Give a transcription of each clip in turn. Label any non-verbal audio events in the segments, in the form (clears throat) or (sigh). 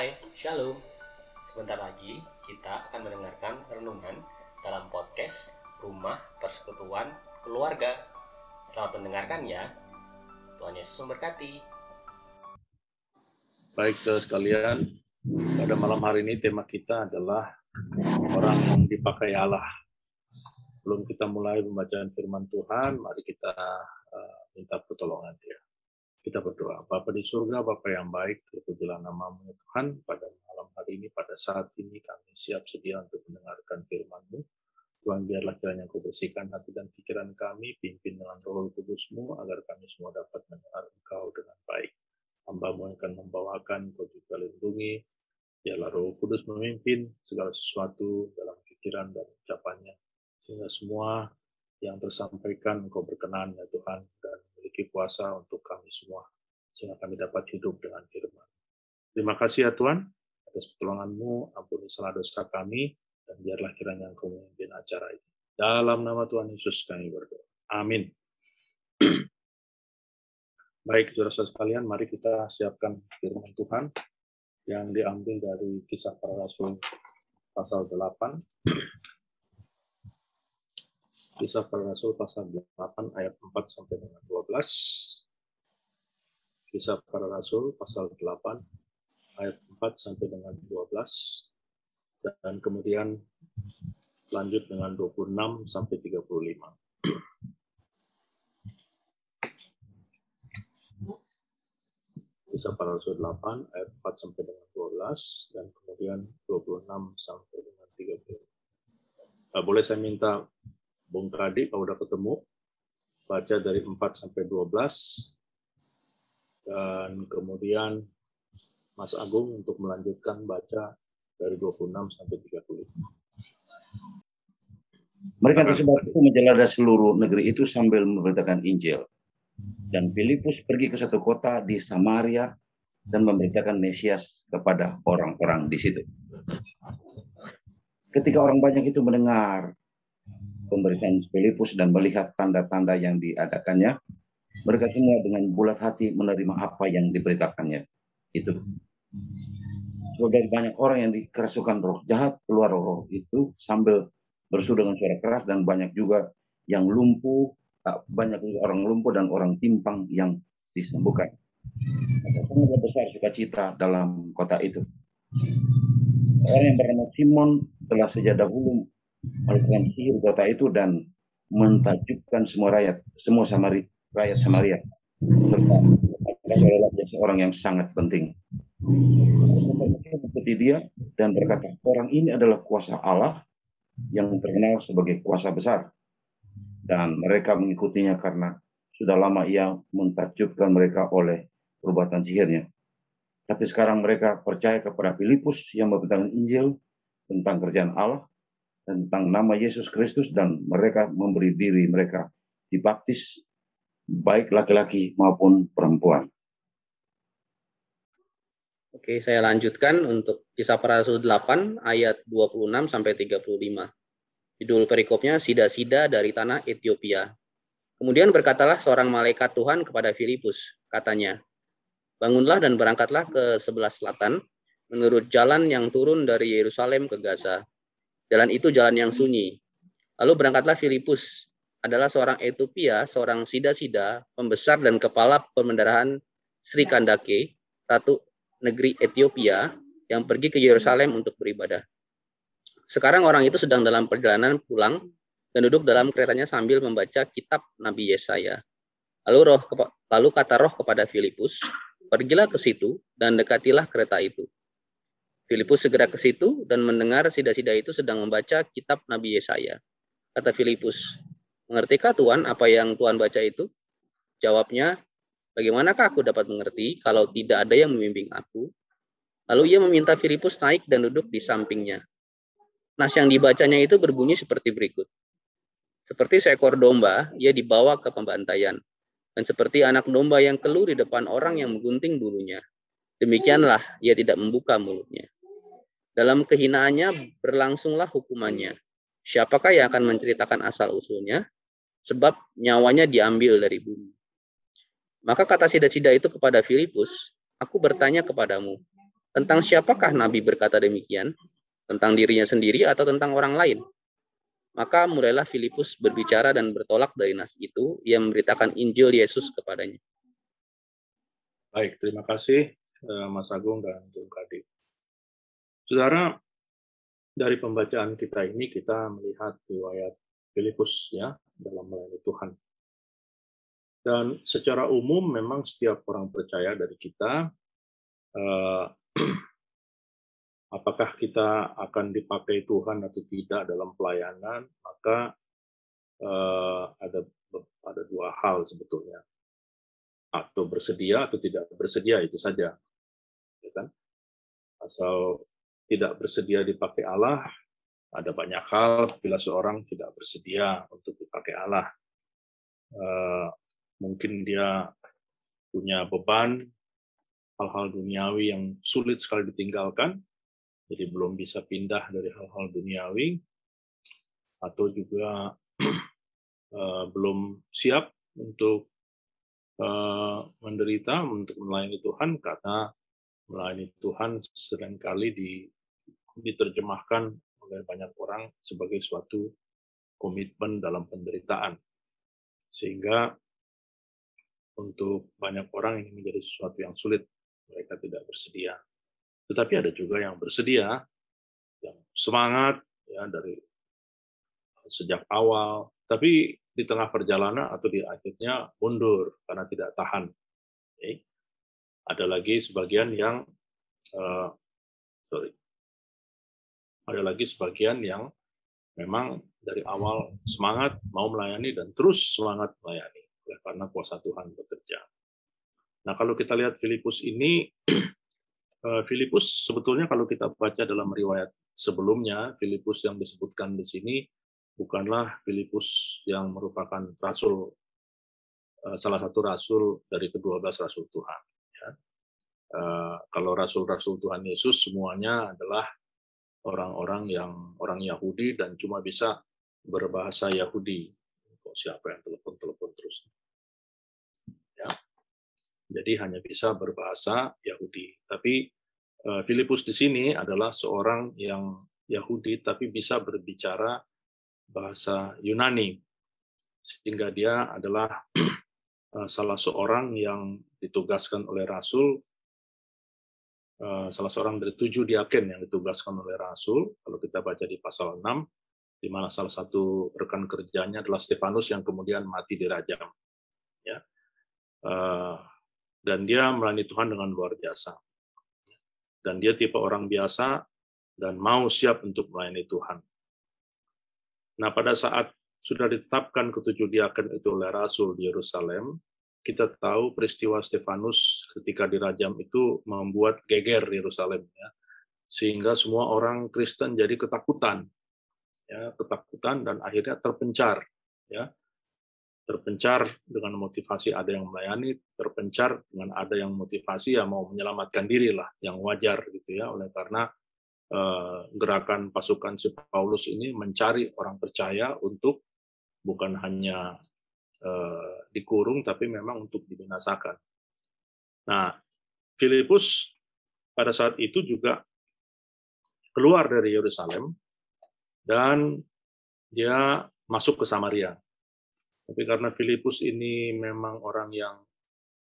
Hai, Shalom. Sebentar lagi kita akan mendengarkan renungan dalam podcast Rumah Persekutuan Keluarga. Selamat mendengarkan ya. Tuhan Yesus memberkati. Baik saudara sekalian, pada malam hari ini tema kita adalah orang yang dipakai Allah. Sebelum kita mulai pembacaan firman Tuhan, mari kita uh, minta pertolongan dia. Kita berdoa. Bapa di surga, Bapa yang baik, terpujilah namamu ya Tuhan. Pada malam hari ini, pada saat ini kami siap sedia untuk mendengarkan firman-Mu. Tuhan biarlah kiranya Kau bersihkan hati dan pikiran kami, pimpin dengan roh kudus-Mu, agar kami semua dapat mendengar Engkau dengan baik. Hamba-Mu akan membawakan, Kau juga lindungi. Biarlah roh kudus memimpin segala sesuatu dalam pikiran dan ucapannya. Sehingga semua yang tersampaikan Engkau berkenan ya Tuhan, dan memiliki kuasa untuk kami semua, sehingga kami dapat hidup dengan firman. Terima kasih ya Tuhan, atas pertolonganmu, ampuni salah dosa kami, dan biarlah kiranya Engkau memimpin acara ini. Dalam nama Tuhan Yesus kami berdoa. Amin. (clears throat) Baik, saudara sekalian, mari kita siapkan firman Tuhan yang diambil dari kisah para rasul pasal 8. (clears throat) Kisah para Rasul pasal 8 ayat 4 sampai dengan 12. Kisah para Rasul pasal 8 ayat 4 sampai dengan 12. Dan kemudian lanjut dengan 26 sampai 35. Kisah para Rasul 8 ayat 4 sampai dengan 12 dan kemudian 26 sampai dengan 35. Nah, boleh saya minta Bung Tradi kalau udah ketemu baca dari 4 sampai 12 dan kemudian Mas Agung untuk melanjutkan baca dari 26 sampai 35. Mereka tersebar itu menjelajah seluruh negeri itu sambil memberitakan Injil. Dan Filipus pergi ke satu kota di Samaria dan memberitakan Mesias kepada orang-orang di situ. Ketika orang banyak itu mendengar pemberitaan Filipus dan melihat tanda-tanda yang diadakannya, mereka semua dengan bulat hati menerima apa yang diberitakannya. Itu. So, dari banyak orang yang dikerasukan roh jahat, keluar roh itu sambil bersuara dengan suara keras dan banyak juga yang lumpuh, banyak juga orang lumpuh dan orang timpang yang disembuhkan. Sangat besar sukacita dalam kota itu. Orang yang bernama Simon telah sejak dahulu melakukan sihir kota itu dan mentajukkan semua rakyat, semua Samari, rakyat Samaria. Serta adalah seorang yang sangat penting. Seperti dia dan berkata, orang ini adalah kuasa Allah yang terkenal sebagai kuasa besar. Dan mereka mengikutinya karena sudah lama ia mentajukkan mereka oleh perbuatan sihirnya. Tapi sekarang mereka percaya kepada Filipus yang memberitakan Injil tentang kerjaan Allah tentang nama Yesus Kristus dan mereka memberi diri mereka dibaptis baik laki-laki maupun perempuan. Oke, saya lanjutkan untuk kisah para rasul 8 ayat 26 sampai 35. Judul perikopnya Sida-sida dari tanah Ethiopia. Kemudian berkatalah seorang malaikat Tuhan kepada Filipus, katanya, Bangunlah dan berangkatlah ke sebelah selatan, menurut jalan yang turun dari Yerusalem ke Gaza. Jalan itu jalan yang sunyi. Lalu berangkatlah Filipus, adalah seorang Ethiopia, seorang sida-sida, pembesar dan kepala pemendarahan Sri Kandake, ratu negeri Ethiopia, yang pergi ke Yerusalem untuk beribadah. Sekarang orang itu sedang dalam perjalanan pulang dan duduk dalam keretanya sambil membaca kitab Nabi Yesaya. Lalu roh lalu kata roh kepada Filipus, pergilah ke situ dan dekatilah kereta itu. Filipus segera ke situ dan mendengar sida-sida itu sedang membaca kitab Nabi Yesaya. Kata Filipus, mengertikah Tuhan apa yang Tuhan baca itu? Jawabnya, bagaimanakah aku dapat mengerti kalau tidak ada yang membimbing aku? Lalu ia meminta Filipus naik dan duduk di sampingnya. Nas yang dibacanya itu berbunyi seperti berikut. Seperti seekor domba, ia dibawa ke pembantaian. Dan seperti anak domba yang keluh di depan orang yang menggunting bulunya. Demikianlah ia tidak membuka mulutnya. Dalam kehinaannya berlangsunglah hukumannya. Siapakah yang akan menceritakan asal-usulnya? Sebab nyawanya diambil dari bumi. Maka kata sida-sida itu kepada Filipus, Aku bertanya kepadamu, Tentang siapakah Nabi berkata demikian? Tentang dirinya sendiri atau tentang orang lain? Maka mulailah Filipus berbicara dan bertolak dari nas itu, ia memberitakan Injil Yesus kepadanya. Baik, terima kasih eh, Mas Agung dan Bung Kadi. Saudara, dari pembacaan kita ini kita melihat riwayat Filipus ya dalam melayani Tuhan. Dan secara umum memang setiap orang percaya dari kita eh, (clears throat) apakah kita akan dipakai Tuhan atau tidak dalam pelayanan, maka uh, ada ada dua hal sebetulnya, atau bersedia atau tidak bersedia itu saja, ya kan? Asal tidak bersedia dipakai Allah, ada banyak hal bila seorang tidak bersedia untuk dipakai Allah. Uh, mungkin dia punya beban hal-hal duniawi yang sulit sekali ditinggalkan, jadi belum bisa pindah dari hal-hal duniawi atau juga uh, (clears throat) belum siap untuk uh, menderita untuk melayani Tuhan karena melayani Tuhan sering kali di, diterjemahkan oleh banyak orang sebagai suatu komitmen dalam penderitaan. Sehingga untuk banyak orang ini menjadi sesuatu yang sulit. Mereka tidak bersedia. Tetapi ada juga yang bersedia, yang semangat ya dari sejak awal, tapi di tengah perjalanan atau di akhirnya mundur karena tidak tahan. Ada lagi sebagian yang uh, sorry, ada lagi sebagian yang memang dari awal semangat mau melayani dan terus semangat melayani karena kuasa Tuhan bekerja. Nah kalau kita lihat Filipus ini (clears throat) Eh, Filipus sebetulnya kalau kita baca dalam riwayat sebelumnya, Filipus yang disebutkan di sini bukanlah Filipus yang merupakan rasul eh, salah satu rasul dari kedua belas rasul Tuhan. Ya. Eh, kalau rasul-rasul Tuhan Yesus semuanya adalah orang-orang yang orang Yahudi dan cuma bisa berbahasa Yahudi. Kok siapa yang telepon-telepon terus? Ya. Jadi hanya bisa berbahasa Yahudi. Tapi uh, Filipus di sini adalah seorang yang Yahudi tapi bisa berbicara bahasa Yunani. Sehingga dia adalah uh, (clears throat) salah seorang yang ditugaskan oleh Rasul salah seorang dari tujuh diaken yang ditugaskan oleh Rasul. Kalau kita baca di pasal 6, di mana salah satu rekan kerjanya adalah Stefanus yang kemudian mati dirajam. Ya. Uh, dan dia melayani Tuhan dengan luar biasa. Dan dia tipe orang biasa dan mau siap untuk melayani Tuhan. Nah, pada saat sudah ditetapkan ketujuh diaken itu oleh Rasul di Yerusalem, kita tahu peristiwa Stefanus ketika dirajam itu membuat geger Yerusalem ya. Sehingga semua orang Kristen jadi ketakutan. Ya, ketakutan dan akhirnya terpencar ya terpencar dengan motivasi ada yang melayani, terpencar dengan ada yang motivasi ya mau menyelamatkan diri lah, yang wajar gitu ya, oleh karena eh, gerakan pasukan si Paulus ini mencari orang percaya untuk bukan hanya eh, dikurung, tapi memang untuk dibinasakan. Nah, Filipus pada saat itu juga keluar dari Yerusalem dan dia masuk ke Samaria tapi karena Filipus ini memang orang yang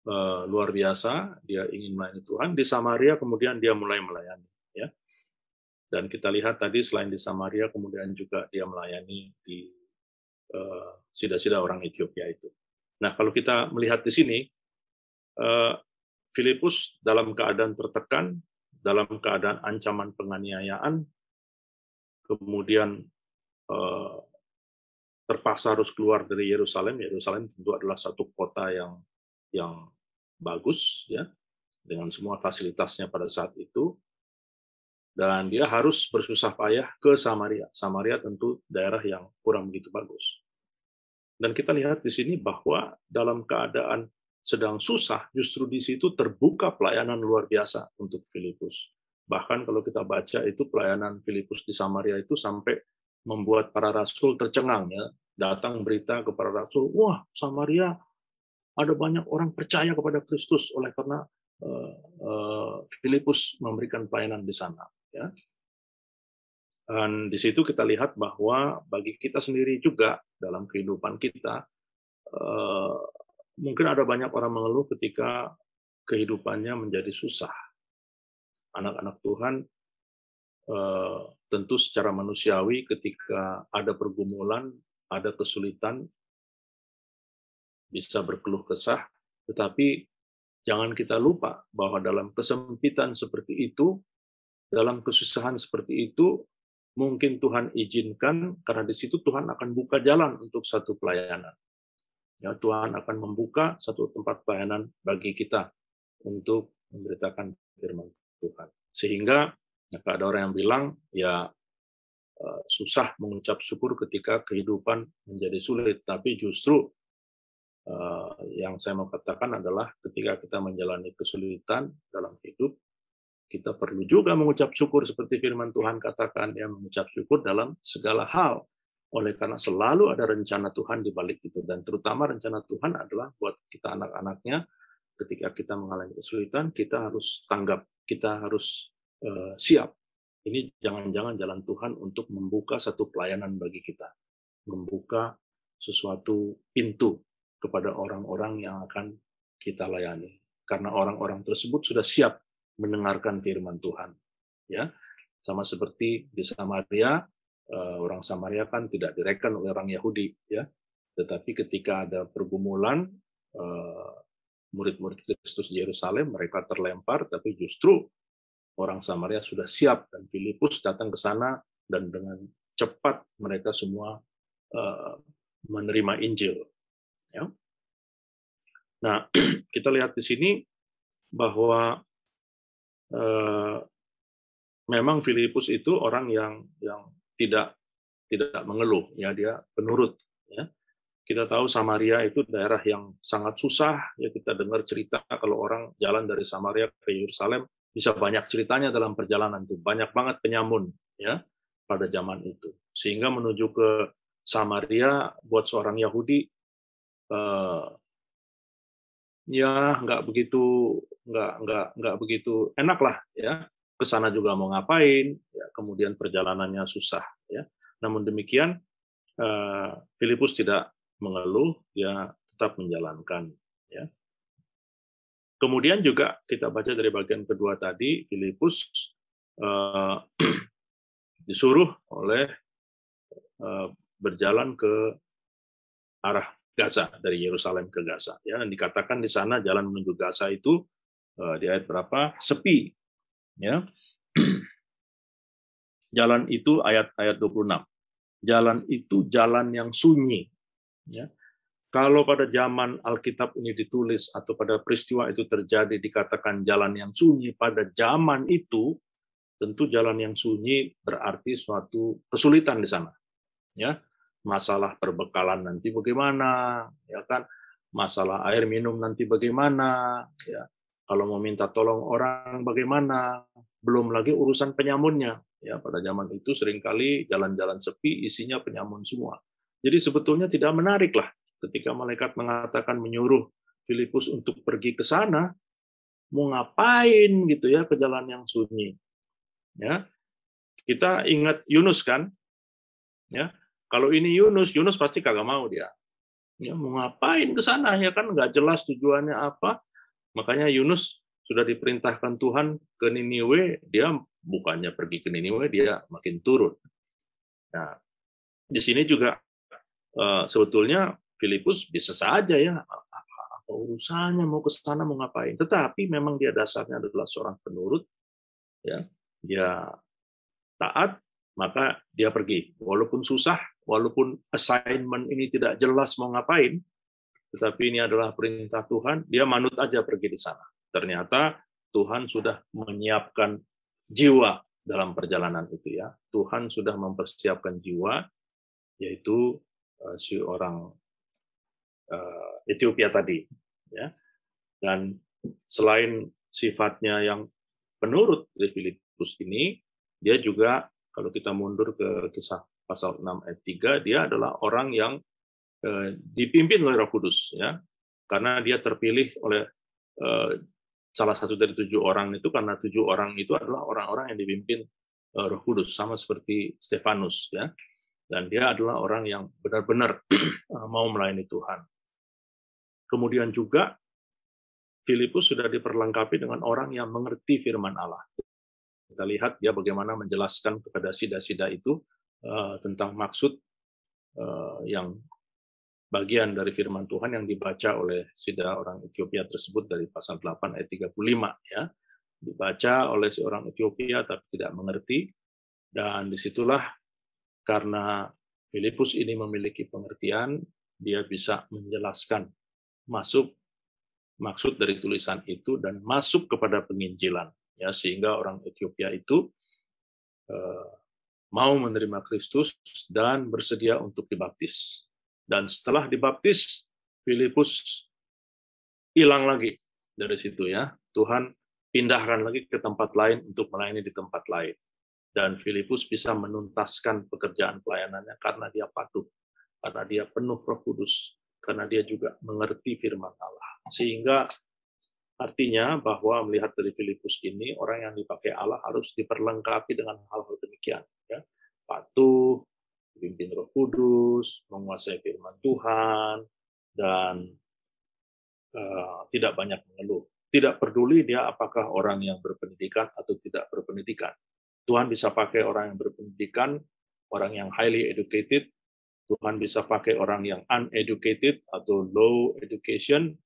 uh, luar biasa, dia ingin melayani Tuhan. Di Samaria kemudian dia mulai melayani. Ya. Dan kita lihat tadi selain di Samaria, kemudian juga dia melayani di sida-sida orang Ethiopia itu. Nah kalau kita melihat di sini, uh, Filipus dalam keadaan tertekan, dalam keadaan ancaman penganiayaan, kemudian terpaksa harus keluar dari Yerusalem. Yerusalem tentu adalah satu kota yang yang bagus ya dengan semua fasilitasnya pada saat itu dan dia harus bersusah payah ke Samaria. Samaria tentu daerah yang kurang begitu bagus. Dan kita lihat di sini bahwa dalam keadaan sedang susah, justru di situ terbuka pelayanan luar biasa untuk Filipus. Bahkan kalau kita baca itu pelayanan Filipus di Samaria itu sampai membuat para rasul tercengang ya. Datang berita kepada rasul, wah Samaria ada banyak orang percaya kepada Kristus oleh karena Filipus memberikan pelayanan di sana. Ya. Dan di situ kita lihat bahwa bagi kita sendiri juga dalam kehidupan kita, mungkin ada banyak orang mengeluh ketika kehidupannya menjadi susah. Anak-anak Tuhan tentu secara manusiawi ketika ada pergumulan, ada kesulitan, bisa berkeluh kesah, tetapi jangan kita lupa bahwa dalam kesempitan seperti itu, dalam kesusahan seperti itu, mungkin Tuhan izinkan karena di situ Tuhan akan buka jalan untuk satu pelayanan. Ya, Tuhan akan membuka satu tempat pelayanan bagi kita untuk memberitakan firman Tuhan. Sehingga ya, ada orang yang bilang ya eh, susah mengucap syukur ketika kehidupan menjadi sulit, tapi justru uh, yang saya mau katakan adalah ketika kita menjalani kesulitan dalam hidup, kita perlu juga mengucap syukur seperti firman Tuhan katakan, ya mengucap syukur dalam segala hal. Oleh karena selalu ada rencana Tuhan di balik itu. Dan terutama rencana Tuhan adalah buat kita anak-anaknya, ketika kita mengalami kesulitan, kita harus tanggap, kita harus uh, siap. Ini jangan-jangan jalan Tuhan untuk membuka satu pelayanan bagi kita. Membuka sesuatu pintu kepada orang-orang yang akan kita layani. Karena orang-orang tersebut sudah siap mendengarkan firman Tuhan. Ya, sama seperti di Samaria, eh, orang Samaria kan tidak direkan oleh orang Yahudi, ya. Tetapi ketika ada pergumulan eh, murid-murid Kristus di Yerusalem, mereka terlempar, tapi justru orang Samaria sudah siap dan Filipus datang ke sana dan dengan cepat mereka semua eh, menerima Injil. Ya. Nah, (clears throat) kita lihat di sini bahwa eh, memang Filipus itu orang yang yang tidak tidak mengeluh, ya dia penurut. Ya. Kita tahu Samaria itu daerah yang sangat susah. Ya kita dengar cerita kalau orang jalan dari Samaria ke Yerusalem bisa banyak ceritanya dalam perjalanan itu, banyak banget penyamun, ya pada zaman itu. Sehingga menuju ke Samaria buat seorang Yahudi uh, ya nggak begitu nggak nggak nggak begitu enak lah ya. Ke sana juga mau ngapain ya. Kemudian perjalanannya susah ya. Namun demikian uh, Filipus tidak mengeluh dia tetap menjalankan ya. Kemudian juga kita baca dari bagian kedua tadi Filipus uh, (clears throat) disuruh oleh uh, berjalan ke arah Gaza dari Yerusalem ke Gaza ya. Dikatakan di sana jalan menuju Gaza itu uh, di ayat berapa? Sepi ya. (clears throat) Jalan itu ayat ayat 26 jalan itu jalan yang sunyi ya. Kalau pada zaman Alkitab ini ditulis atau pada peristiwa itu terjadi dikatakan jalan yang sunyi pada zaman itu tentu jalan yang sunyi berarti suatu kesulitan di sana ya masalah perbekalan nanti bagaimana, ya kan? Masalah air minum nanti bagaimana, ya. Kalau mau minta tolong orang bagaimana, belum lagi urusan penyamunnya. Ya, pada zaman itu sering kali jalan-jalan sepi isinya penyamun semua. Jadi sebetulnya tidak menarik lah ketika malaikat mengatakan menyuruh Filipus untuk pergi ke sana, mau ngapain gitu ya ke jalan yang sunyi. Ya. Kita ingat Yunus kan? Ya, kalau ini Yunus, Yunus pasti kagak mau dia. Ya, mau ngapain ke sana ya kan nggak jelas tujuannya apa. Makanya Yunus sudah diperintahkan Tuhan ke Niniwe, dia bukannya pergi ke Niniwe, dia makin turun. Nah, di sini juga uh, sebetulnya Filipus bisa saja ya apa urusannya mau ke sana mau ngapain. Tetapi memang dia dasarnya adalah seorang penurut, ya dia taat, maka dia pergi. Walaupun susah, walaupun assignment ini tidak jelas mau ngapain, tetapi ini adalah perintah Tuhan, dia manut aja pergi di sana. Ternyata Tuhan sudah menyiapkan jiwa dalam perjalanan itu ya. Tuhan sudah mempersiapkan jiwa, yaitu uh, si orang uh, Ethiopia tadi, ya. Dan selain sifatnya yang penurut dari Filipus ini, dia juga kalau kita mundur ke kisah pasal 6 ayat 3 dia adalah orang yang eh, dipimpin oleh Roh Kudus ya karena dia terpilih oleh eh, salah satu dari tujuh orang itu karena tujuh orang itu adalah orang-orang yang dipimpin uh, Roh Kudus sama seperti Stefanus ya dan dia adalah orang yang benar-benar (clears throat) mau melayani Tuhan. Kemudian juga Filipus sudah diperlengkapi dengan orang yang mengerti firman Allah. Kita lihat dia bagaimana menjelaskan kepada sida-sida itu uh, tentang maksud uh, yang bagian dari firman Tuhan yang dibaca oleh sida orang Ethiopia tersebut dari pasal 8 ayat 35 ya. Dibaca oleh seorang Ethiopia tapi tidak mengerti dan di situlah karena Filipus ini memiliki pengertian, dia bisa menjelaskan masuk maksud dari tulisan itu dan masuk kepada penginjilan ya sehingga orang Ethiopia itu uh, mau menerima Kristus dan bersedia untuk dibaptis. Dan setelah dibaptis, Filipus hilang lagi dari situ ya. Tuhan pindahkan lagi ke tempat lain untuk melayani di tempat lain. Dan Filipus bisa menuntaskan pekerjaan pelayanannya karena dia patuh, karena dia penuh roh kudus, karena dia juga mengerti firman Allah. Sehingga artinya bahwa melihat dari Filipus ini, orang yang dipakai Allah harus diperlengkapi dengan hal-hal demikian. Ya. Patuh, dipimpin Roh Kudus, menguasai firman Tuhan, dan uh, tidak banyak mengeluh. Tidak peduli dia apakah orang yang berpendidikan atau tidak berpendidikan. Tuhan bisa pakai orang yang berpendidikan, orang yang highly educated, Tuhan bisa pakai orang yang uneducated atau low education,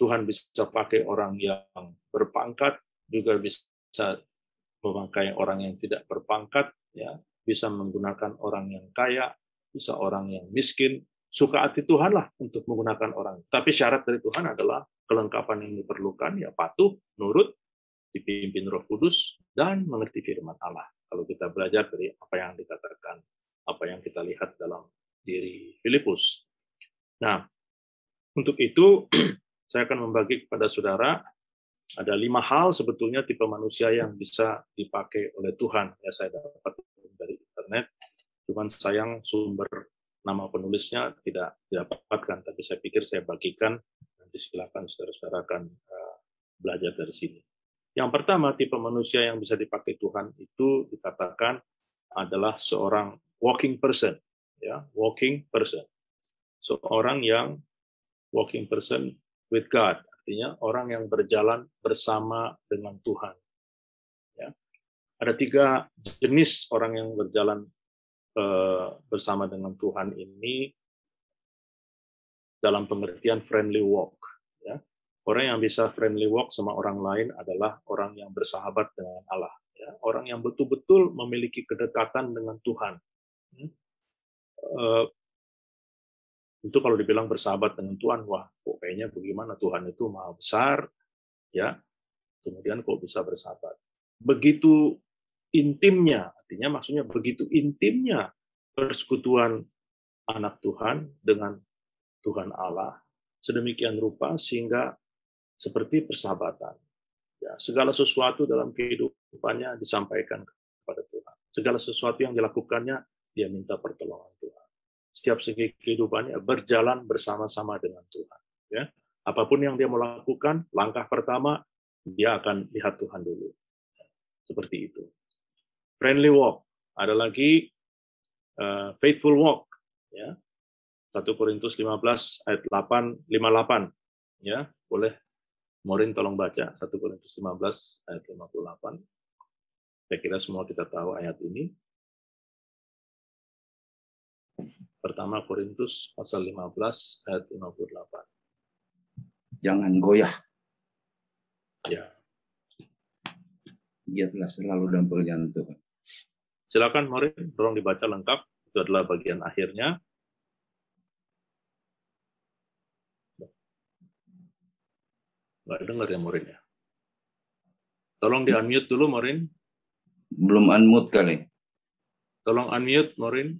Tuhan bisa pakai orang yang berpangkat, juga bisa memakai orang yang tidak berpangkat, ya bisa menggunakan orang yang kaya, bisa orang yang miskin. Suka hati Tuhan lah untuk menggunakan orang. Tapi syarat dari Tuhan adalah kelengkapan yang diperlukan, ya patuh, nurut, dipimpin roh kudus, dan mengerti firman Allah. Kalau kita belajar dari apa yang dikatakan, apa yang kita lihat dalam diri Filipus. Nah, untuk itu (clears throat) saya akan membagi kepada saudara ada lima hal sebetulnya tipe manusia yang bisa dipakai oleh Tuhan. Ya saya dapat dari internet, cuman sayang sumber nama penulisnya tidak didapatkan, tapi saya pikir saya bagikan, nanti silakan saudara-saudara akan uh, belajar dari sini. Yang pertama, tipe manusia yang bisa dipakai Tuhan itu dikatakan adalah seorang walking person, ya, walking person. Seorang yang walking person with God, artinya orang yang berjalan bersama dengan Tuhan. Ya. Ada tiga jenis orang yang berjalan uh, bersama dengan Tuhan ini dalam pengertian friendly walk. Ya. Orang yang bisa friendly walk sama orang lain adalah orang yang bersahabat dengan Allah. Ya. Orang yang betul-betul memiliki kedekatan dengan Tuhan. Uh, Tentu kalau dibilang bersahabat dengan Tuhan, wah kok kayaknya bagaimana Tuhan itu maha besar, ya. Kemudian kok bisa bersahabat. Begitu intimnya, artinya maksudnya begitu intimnya persekutuan anak Tuhan dengan Tuhan Allah, sedemikian rupa sehingga seperti persahabatan. Ya, segala sesuatu dalam kehidupannya disampaikan kepada Tuhan. Segala sesuatu yang dilakukannya, dia minta pertolongan Tuhan setiap segi kehidupannya berjalan bersama-sama dengan Tuhan. Ya, apa pun yang dia melakukan, langkah pertama dia akan lihat Tuhan dulu. Seperti itu. Friendly walk. Ada lagi uh, faithful walk. Ya, 1 Korintus 15 ayat 8 58. Ya, boleh Morin tolong baca 1 Korintus 15 ayat 58. Saya kira semua kita tahu ayat ini. Pertama Korintus pasal 15 ayat 58. Jangan goyah. Ya. Dia telah selalu dalam pekerjaan Tuhan. Silakan Morin, tolong dibaca lengkap. Itu adalah bagian akhirnya. Nggak dengar ya Morin ya. Tolong di unmute dulu Morin. Belum unmute kali. Tolong unmute Morin.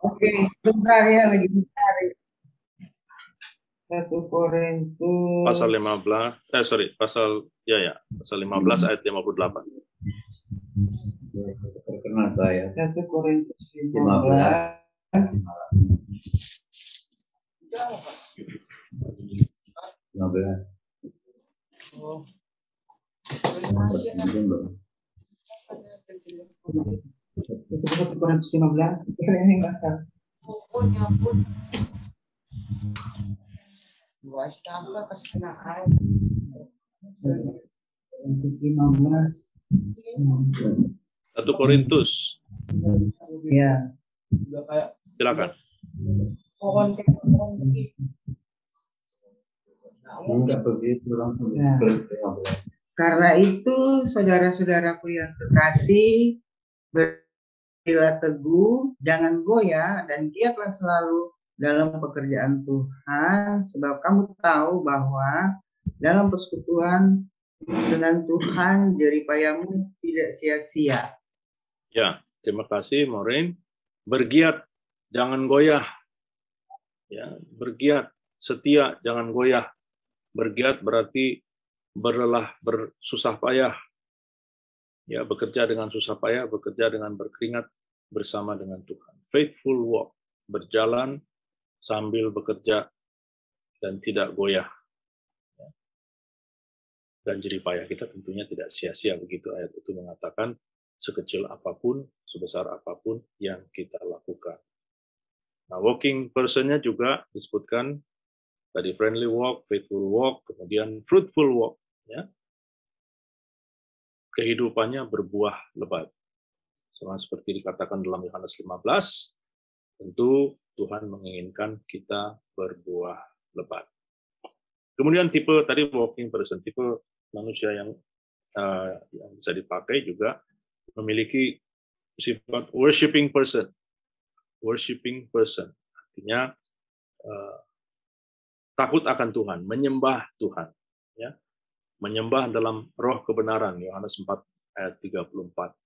Oke, sebentar ya lagi mencari. Satu Korintus. Pasal 15, eh sorry, pasal ya ya, pasal 15 ayat 58. Terkenal saya. Satu Korintus 15. 15. Itu 415. Kira ini nggak salah. Korintus 15. 1 Korintus, Ya. silakan. Enggak begitu langsung. Ya. Karena itu, saudara-saudaraku yang kekasih, berilah teguh, jangan goyah, dan giatlah selalu dalam pekerjaan Tuhan, sebab kamu tahu bahwa dalam persekutuan dengan Tuhan, jeripayamu tidak sia-sia. Ya, terima kasih Maureen. Bergiat, jangan goyah. Ya, bergiat, setia, jangan goyah. Bergiat berarti berlelah, bersusah payah. Ya, bekerja dengan susah payah, bekerja dengan berkeringat bersama dengan Tuhan. Faithful walk, berjalan sambil bekerja dan tidak goyah. Ya. Dan jerih payah kita tentunya tidak sia-sia begitu ayat itu mengatakan sekecil apa pun, sebesar apa pun yang kita lakukan. Nah, walking personnya juga disebutkan tadi friendly walk, faithful walk, kemudian fruitful walk. Ya. Kehidupannya berbuah lebat. Sama seperti dikatakan dalam Yohanes 15, tentu Tuhan menginginkan kita berbuah lebat. Kemudian tipe tadi walking person, tipe manusia yang uh, yang bisa dipakai juga memiliki sifat worshiping person. Worshiping person artinya uh, takut akan Tuhan, menyembah Tuhan, ya. Menyembah dalam roh kebenaran Yohanes 4 ayat 34.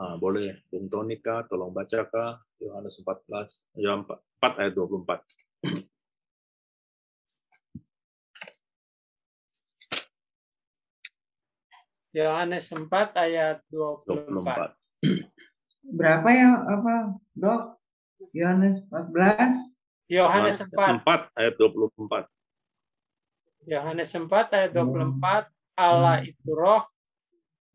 Uh, boleh Bung Tonika tolong bacakan Yohanes 14 Yohanes 4 ayat 24. Yohanes 4 ayat 24. 24. Berapa ya, apa, dok? Yohanes 14? Yohanes 4, 4 ayat 24. Yohanes 4 ayat 24, Allah itu roh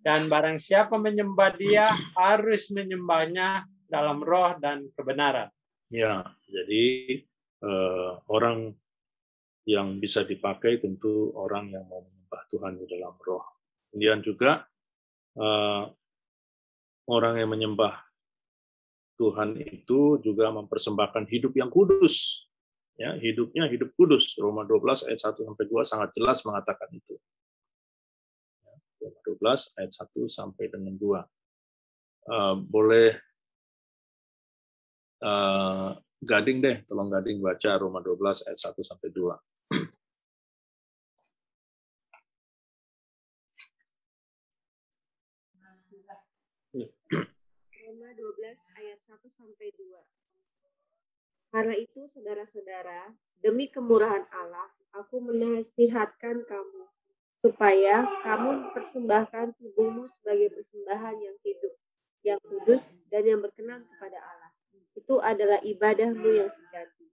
dan barang siapa menyembah dia harus menyembahnya dalam roh dan kebenaran. Ya, jadi eh, orang yang bisa dipakai tentu orang yang mau menyembah Tuhan di dalam roh. Kemudian juga eh, orang yang menyembah Tuhan itu juga mempersembahkan hidup yang kudus. Ya, hidupnya hidup kudus. Roma 12 ayat 1 sampai 2 sangat jelas mengatakan itu. Ya, Roma 12 ayat 1 sampai dengan 2. Eh, boleh eh, Gading deh, tolong Gading baca Roma 12 ayat 1 sampai 2. Roma 12 ayat 1 sampai 2. Karena itu saudara-saudara, demi kemurahan Allah, aku menasihatkan kamu supaya kamu mempersembahkan tubuhmu sebagai persembahan yang hidup, yang kudus dan yang berkenan kepada Allah. Itu adalah ibadahmu yang sejati.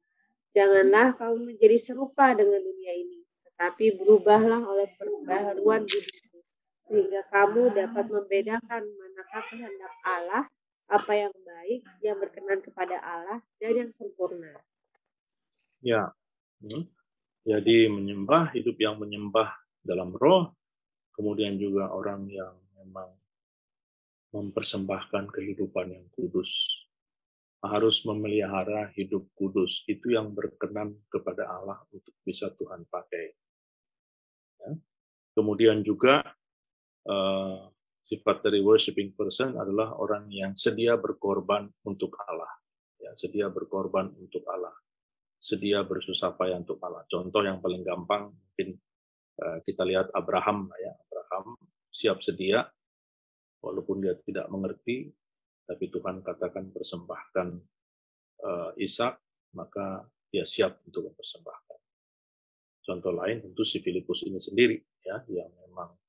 Janganlah kamu menjadi serupa dengan dunia ini, tetapi berubahlah oleh perbaharuan budimu sehingga kamu dapat membedakan manakah kehendak Allah, apa yang baik, yang berkenan kepada Allah, dan yang sempurna. Ya. Hmm. Jadi menyembah, hidup yang menyembah dalam roh, kemudian juga orang yang memang mempersembahkan kehidupan yang kudus. Harus memelihara hidup kudus. Itu yang berkenan kepada Allah untuk bisa Tuhan pakai. Ya. Kemudian juga uh, sifat dari worshiping person adalah orang yang sedia berkorban untuk Allah. Ya, sedia berkorban untuk Allah. Sedia bersusah payah untuk Allah. Contoh yang paling gampang mungkin uh, kita lihat Abraham ya. Abraham siap sedia walaupun dia tidak mengerti tapi Tuhan katakan persembahkan uh, Ishak maka dia siap untuk mempersembahkan. Contoh lain tentu si Filipus ini sendiri ya yang memang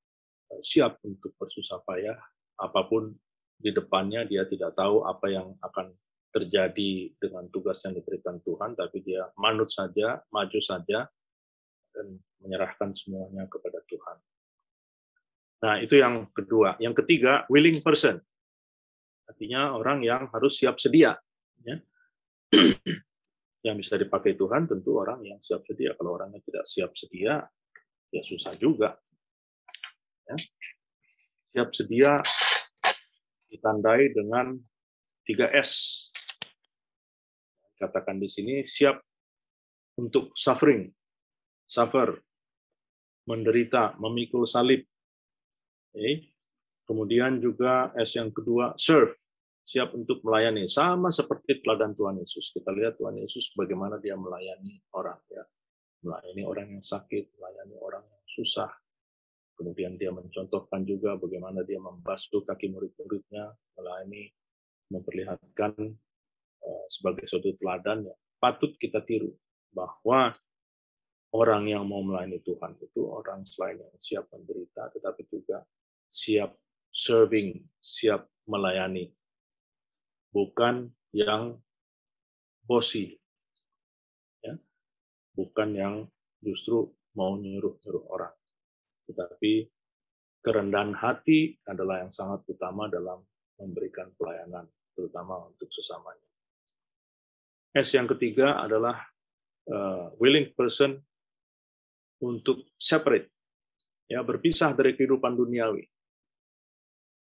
siap untuk bersusah payah apa pun di depannya dia tidak tahu apa yang akan terjadi dengan tugas yang diberikan Tuhan tapi dia manut saja maju saja dan menyerahkan semuanya kepada Tuhan. Nah, itu yang kedua. Yang ketiga, willing person. Artinya orang yang harus siap sedia. Ya. (clears throat) yang bisa dipakai Tuhan tentu orang yang siap sedia. Kalau orangnya tidak siap sedia, ya susah juga. Ya. Siap sedia ditandai dengan 3S. Katakan di sini siap untuk suffering, suffer, menderita, memikul salib. Okay. Kemudian juga S yang kedua, serve, siap untuk melayani. Sama seperti teladan Tuhan Yesus. Kita lihat Tuhan Yesus bagaimana dia melayani orang. ya Melayani orang yang sakit, melayani orang yang susah. Kemudian dia mencontohkan juga bagaimana dia membasuh kaki murid-muridnya, melayani, memperlihatkan uh, sebagai suatu teladan yang patut kita tiru. Bahwa orang yang mau melayani Tuhan itu orang selain yang siap menderita, tetapi juga siap serving, siap melayani. Bukan yang bosi. Ya. Bukan yang justru mau nyuruh-nyuruh orang. Tetapi kerendahan hati adalah yang sangat utama dalam memberikan pelayanan, terutama untuk sesamanya. S yang ketiga adalah uh, willing person untuk separate, ya berpisah dari kehidupan duniawi.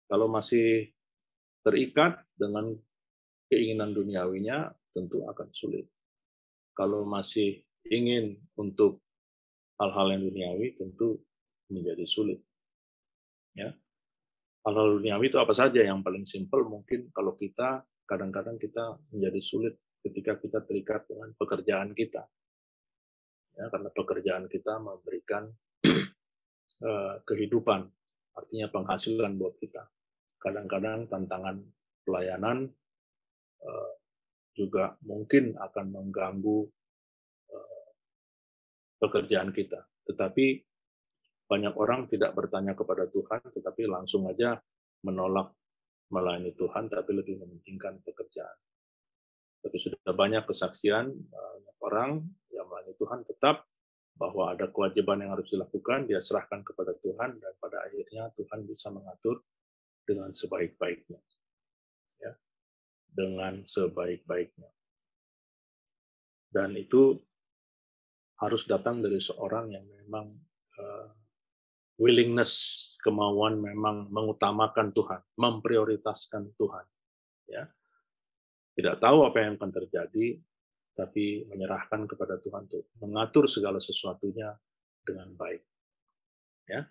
Kalau masih terikat dengan keinginan duniawinya, tentu akan sulit. Kalau masih ingin untuk hal-hal yang duniawi, tentu menjadi sulit. Ya. Hal-hal duniawi itu apa saja yang paling simpel mungkin kalau kita kadang-kadang kita menjadi sulit ketika kita terikat dengan pekerjaan kita. Ya, karena pekerjaan kita memberikan uh, (clears throat) kehidupan, artinya penghasilan buat kita kadang-kadang tantangan pelayanan uh, juga mungkin akan mengganggu uh, pekerjaan kita. Tetapi banyak orang tidak bertanya kepada Tuhan, tetapi langsung aja menolak melayani Tuhan, tapi lebih mementingkan pekerjaan. Tapi sudah banyak kesaksian banyak orang yang melayani Tuhan tetap bahwa ada kewajiban yang harus dilakukan, dia serahkan kepada Tuhan, dan pada akhirnya Tuhan bisa mengatur dengan sebaik-baiknya. Ya, dengan sebaik-baiknya. Dan itu harus datang dari seorang yang memang uh, willingness, kemauan memang mengutamakan Tuhan, memprioritaskan Tuhan. Ya, tidak tahu apa yang akan terjadi, tapi menyerahkan kepada Tuhan untuk mengatur segala sesuatunya dengan baik. Ya,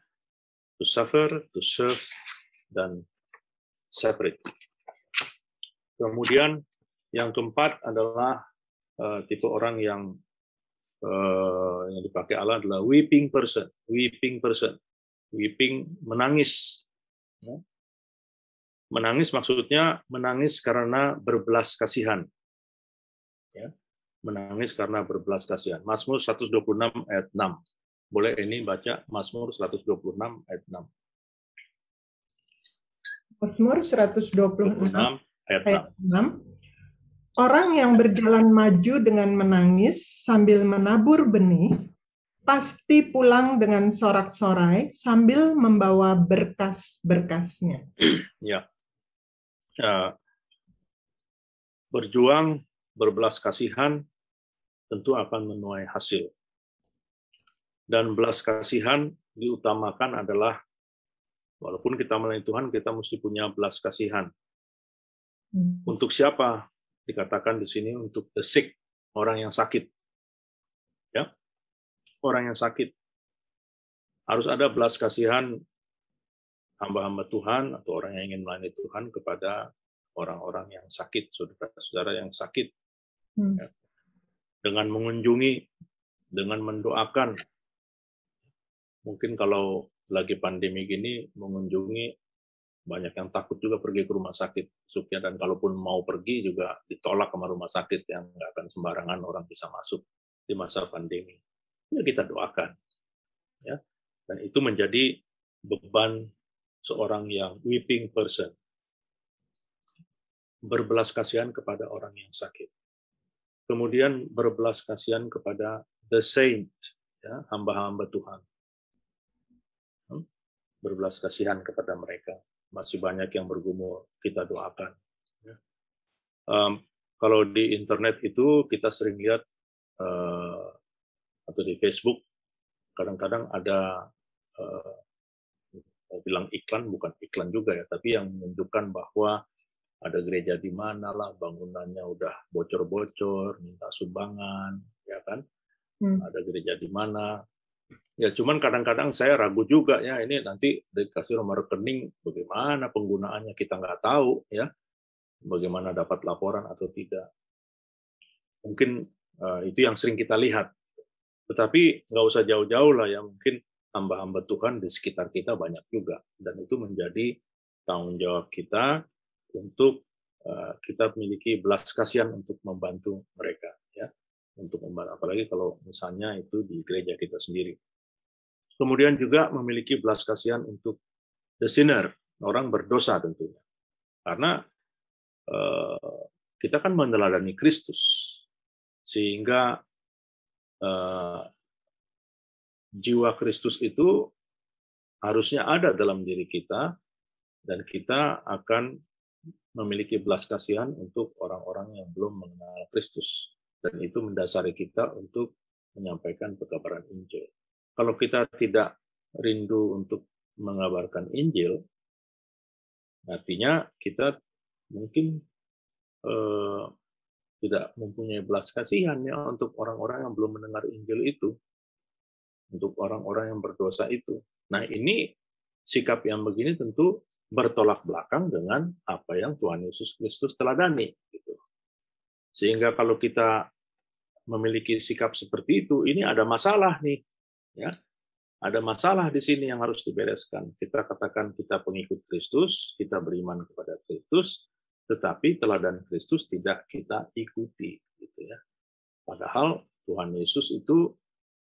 to suffer, to serve, dan separate. Kemudian yang keempat adalah uh, tipe orang yang uh, yang dipakai Allah adalah weeping person, weeping person, weeping menangis. Ya. Menangis maksudnya menangis karena berbelas kasihan. Ya. Menangis karena berbelas kasihan. Mazmur 126 ayat 6. Boleh ini baca Mazmur 126 ayat 6. Mazmur 126 ayat 6. Orang yang berjalan maju dengan menangis sambil menabur benih, pasti pulang dengan sorak-sorai sambil membawa berkas-berkasnya. (clears throat) Ya. ya. Berjuang, berbelas kasihan, tentu akan menuai hasil. Dan belas kasihan diutamakan adalah Walaupun kita melayani Tuhan, kita mesti punya belas kasihan. Hmm. Untuk siapa? Dikatakan di sini untuk the sick, orang yang sakit. Orang yang sakit. Harus ada belas kasihan hamba-hamba Tuhan atau orang yang ingin melayani Tuhan kepada orang-orang yang sakit, saudara-saudara yang sakit. Hmm. Ya. Dengan mengunjungi, dengan mendoakan. Mungkin kalau lagi pandemi gini mengunjungi banyak yang takut juga pergi ke rumah sakit supaya dan kalaupun mau pergi juga ditolak sama rumah sakit yang nggak akan sembarangan orang bisa masuk di masa pandemi ya kita doakan ya dan itu menjadi beban seorang yang weeping person berbelas kasihan kepada orang yang sakit kemudian berbelas kasihan kepada the saint ya, hamba-hamba Tuhan. Hmm? Berbelas kasihan kepada mereka. Masih banyak yang bergumul, kita doakan. Um, kalau di internet itu kita sering lihat uh, atau di Facebook, kadang-kadang ada mau bilang iklan bukan iklan juga ya, tapi yang menunjukkan bahwa ada gereja di mana lah, bangunannya udah bocor-bocor, minta sumbangan, ya kan? Hmm. Ada gereja di mana? Ya cuman kadang-kadang saya ragu juga ya, ini nanti dikasih nomor rekening, bagaimana penggunaannya kita nggak tahu ya, bagaimana dapat laporan atau tidak. Mungkin uh, itu yang sering kita lihat. Tetapi nggak usah jauh-jauh lah ya, mungkin hamba-hamba Tuhan di sekitar kita banyak juga. Dan itu menjadi tanggung jawab kita untuk uh, kita memiliki belas kasihan untuk membantu mereka ya. Untuk membantu apalagi kalau misalnya itu di gereja kita sendiri. Kemudian juga memiliki belas kasihan untuk the sinner orang berdosa tentunya. Karena uh, kita kan meneladani Kristus sehingga uh, jiwa Kristus itu harusnya ada dalam diri kita dan kita akan memiliki belas kasihan untuk orang-orang yang belum mengenal Kristus. Dan itu mendasari kita untuk menyampaikan pekabaran Injil. Kalau kita tidak rindu untuk mengabarkan Injil, artinya kita mungkin eh, tidak mempunyai belas kasihan ya untuk orang-orang yang belum mendengar Injil itu, untuk orang-orang yang berdosa itu. Nah ini sikap yang begini tentu bertolak belakang dengan apa yang Tuhan Yesus Kristus teladani. Gitu. Sehingga kalau kita memiliki sikap seperti itu, ini ada masalah nih, ya. Ada masalah di sini yang harus dibereskan. Kita katakan kita pengikut Kristus, kita beriman kepada Kristus, tetapi teladan Kristus tidak kita ikuti, gitu ya. Padahal Tuhan Yesus itu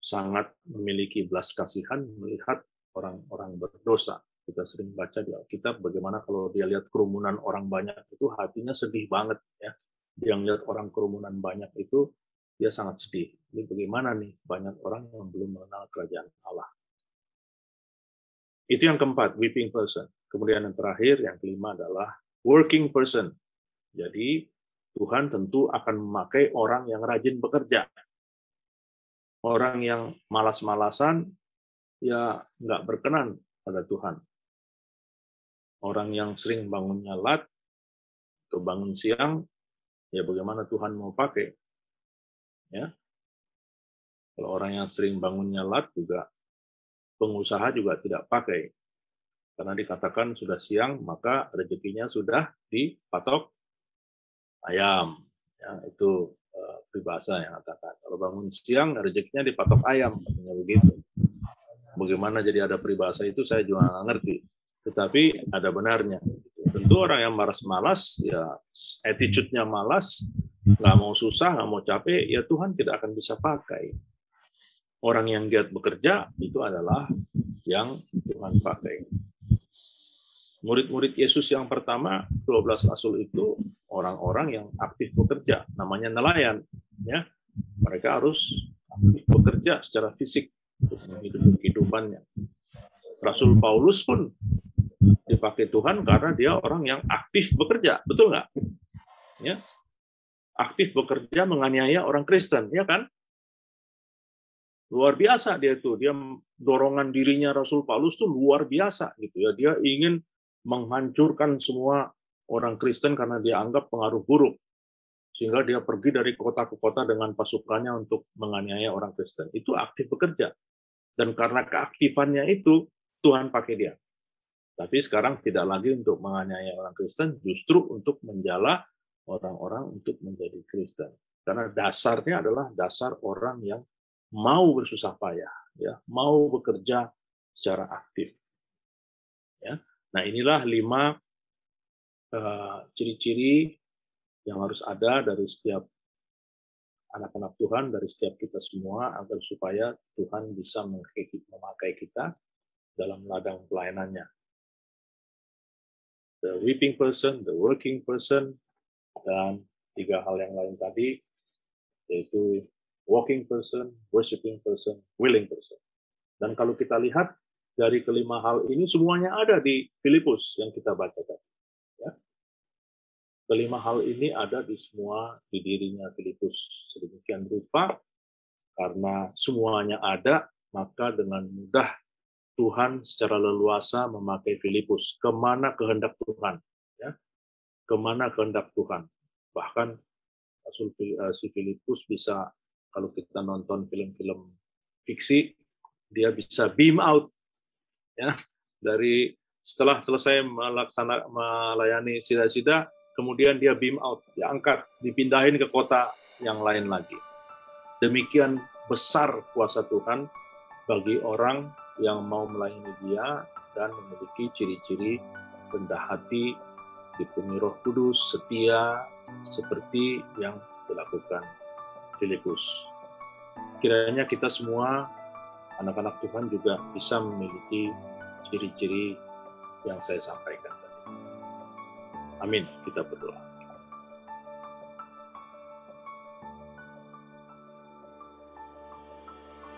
sangat memiliki belas kasihan melihat orang-orang berdosa kita sering baca di Alkitab bagaimana kalau dia lihat kerumunan orang banyak itu hatinya sedih banget ya. Dia lihat orang kerumunan banyak itu dia sangat sedih. Ini bagaimana nih banyak orang yang belum mengenal kerajaan Allah. Itu yang keempat, weeping person. Kemudian yang terakhir, yang kelima adalah working person. Jadi Tuhan tentu akan memakai orang yang rajin bekerja. Orang yang malas-malasan, ya nggak berkenan pada Tuhan orang yang sering bangunnya lat atau bangun siang, ya bagaimana Tuhan mau pakai? Ya. Kalau orang yang sering bangunnya lat juga pengusaha juga tidak pakai. Karena dikatakan sudah siang, maka rezekinya sudah dipatok ayam. Ya, itu uh, yang katakan. Kalau bangun siang, rezekinya dipatok ayam, begitu. Bagaimana jadi ada peribahasa itu saya juga nggak ngerti tetapi ada benarnya. Tentu orang yang malas-malas, ya attitude-nya malas, nggak mau susah, nggak mau capek, ya Tuhan tidak akan bisa pakai. Orang yang giat bekerja itu adalah yang Tuhan pakai. Murid-murid Yesus yang pertama, 12 rasul itu orang-orang yang aktif bekerja, namanya nelayan. Ya, mereka harus aktif bekerja secara fisik untuk menghidupi kehidupannya. Rasul Paulus pun dipakai Tuhan karena dia orang yang aktif bekerja, betul nggak? Ya, aktif bekerja menganiaya orang Kristen, ya kan? Luar biasa dia tuh, dia dorongan dirinya Rasul Paulus tuh luar biasa gitu ya. Dia ingin menghancurkan semua orang Kristen karena dia anggap pengaruh buruk. Sehingga dia pergi dari kota ke kota dengan pasukannya untuk menganiaya orang Kristen. Itu aktif bekerja. Dan karena keaktifannya itu, Tuhan pakai dia. Tapi sekarang tidak lagi untuk menganiaya orang Kristen, justru untuk menjala orang-orang untuk menjadi Kristen. Karena dasarnya adalah dasar orang yang mau bersusah payah, ya, mau bekerja secara aktif. Ya. Nah inilah lima uh, ciri-ciri yang harus ada dari setiap anak-anak Tuhan, dari setiap kita semua, agar supaya Tuhan bisa memakai kita dalam ladang pelayanannya the weeping person, the working person, dan tiga hal yang lain tadi, yaitu walking person, worshiping person, willing person. Dan kalau kita lihat dari kelima hal ini semuanya ada di Filipus yang kita baca tadi. Ya. Kelima hal ini ada di semua di dirinya Filipus. Sedemikian rupa karena semuanya ada, maka dengan mudah Tuhan secara leluasa memakai Filipus. Ke mana kehendak Tuhan? Ya. Ke mana kehendak Tuhan? Bahkan eh, si Filipus bisa, kalau kita nonton film-film fiksi, dia bisa beam out ya. Dari setelah selesai melaksana melayani sida-sida kemudian dia beam out diangkat dipindahin ke kota yang lain lagi. Demikian besar kuasa Tuhan bagi orang yang mau melayani dia dan memiliki ciri-ciri rendah hati dipenuhi roh kudus setia seperti yang dilakukan Filipus kiranya kita semua anak-anak Tuhan juga bisa memiliki ciri-ciri yang saya sampaikan tadi. Amin. Kita berdoa.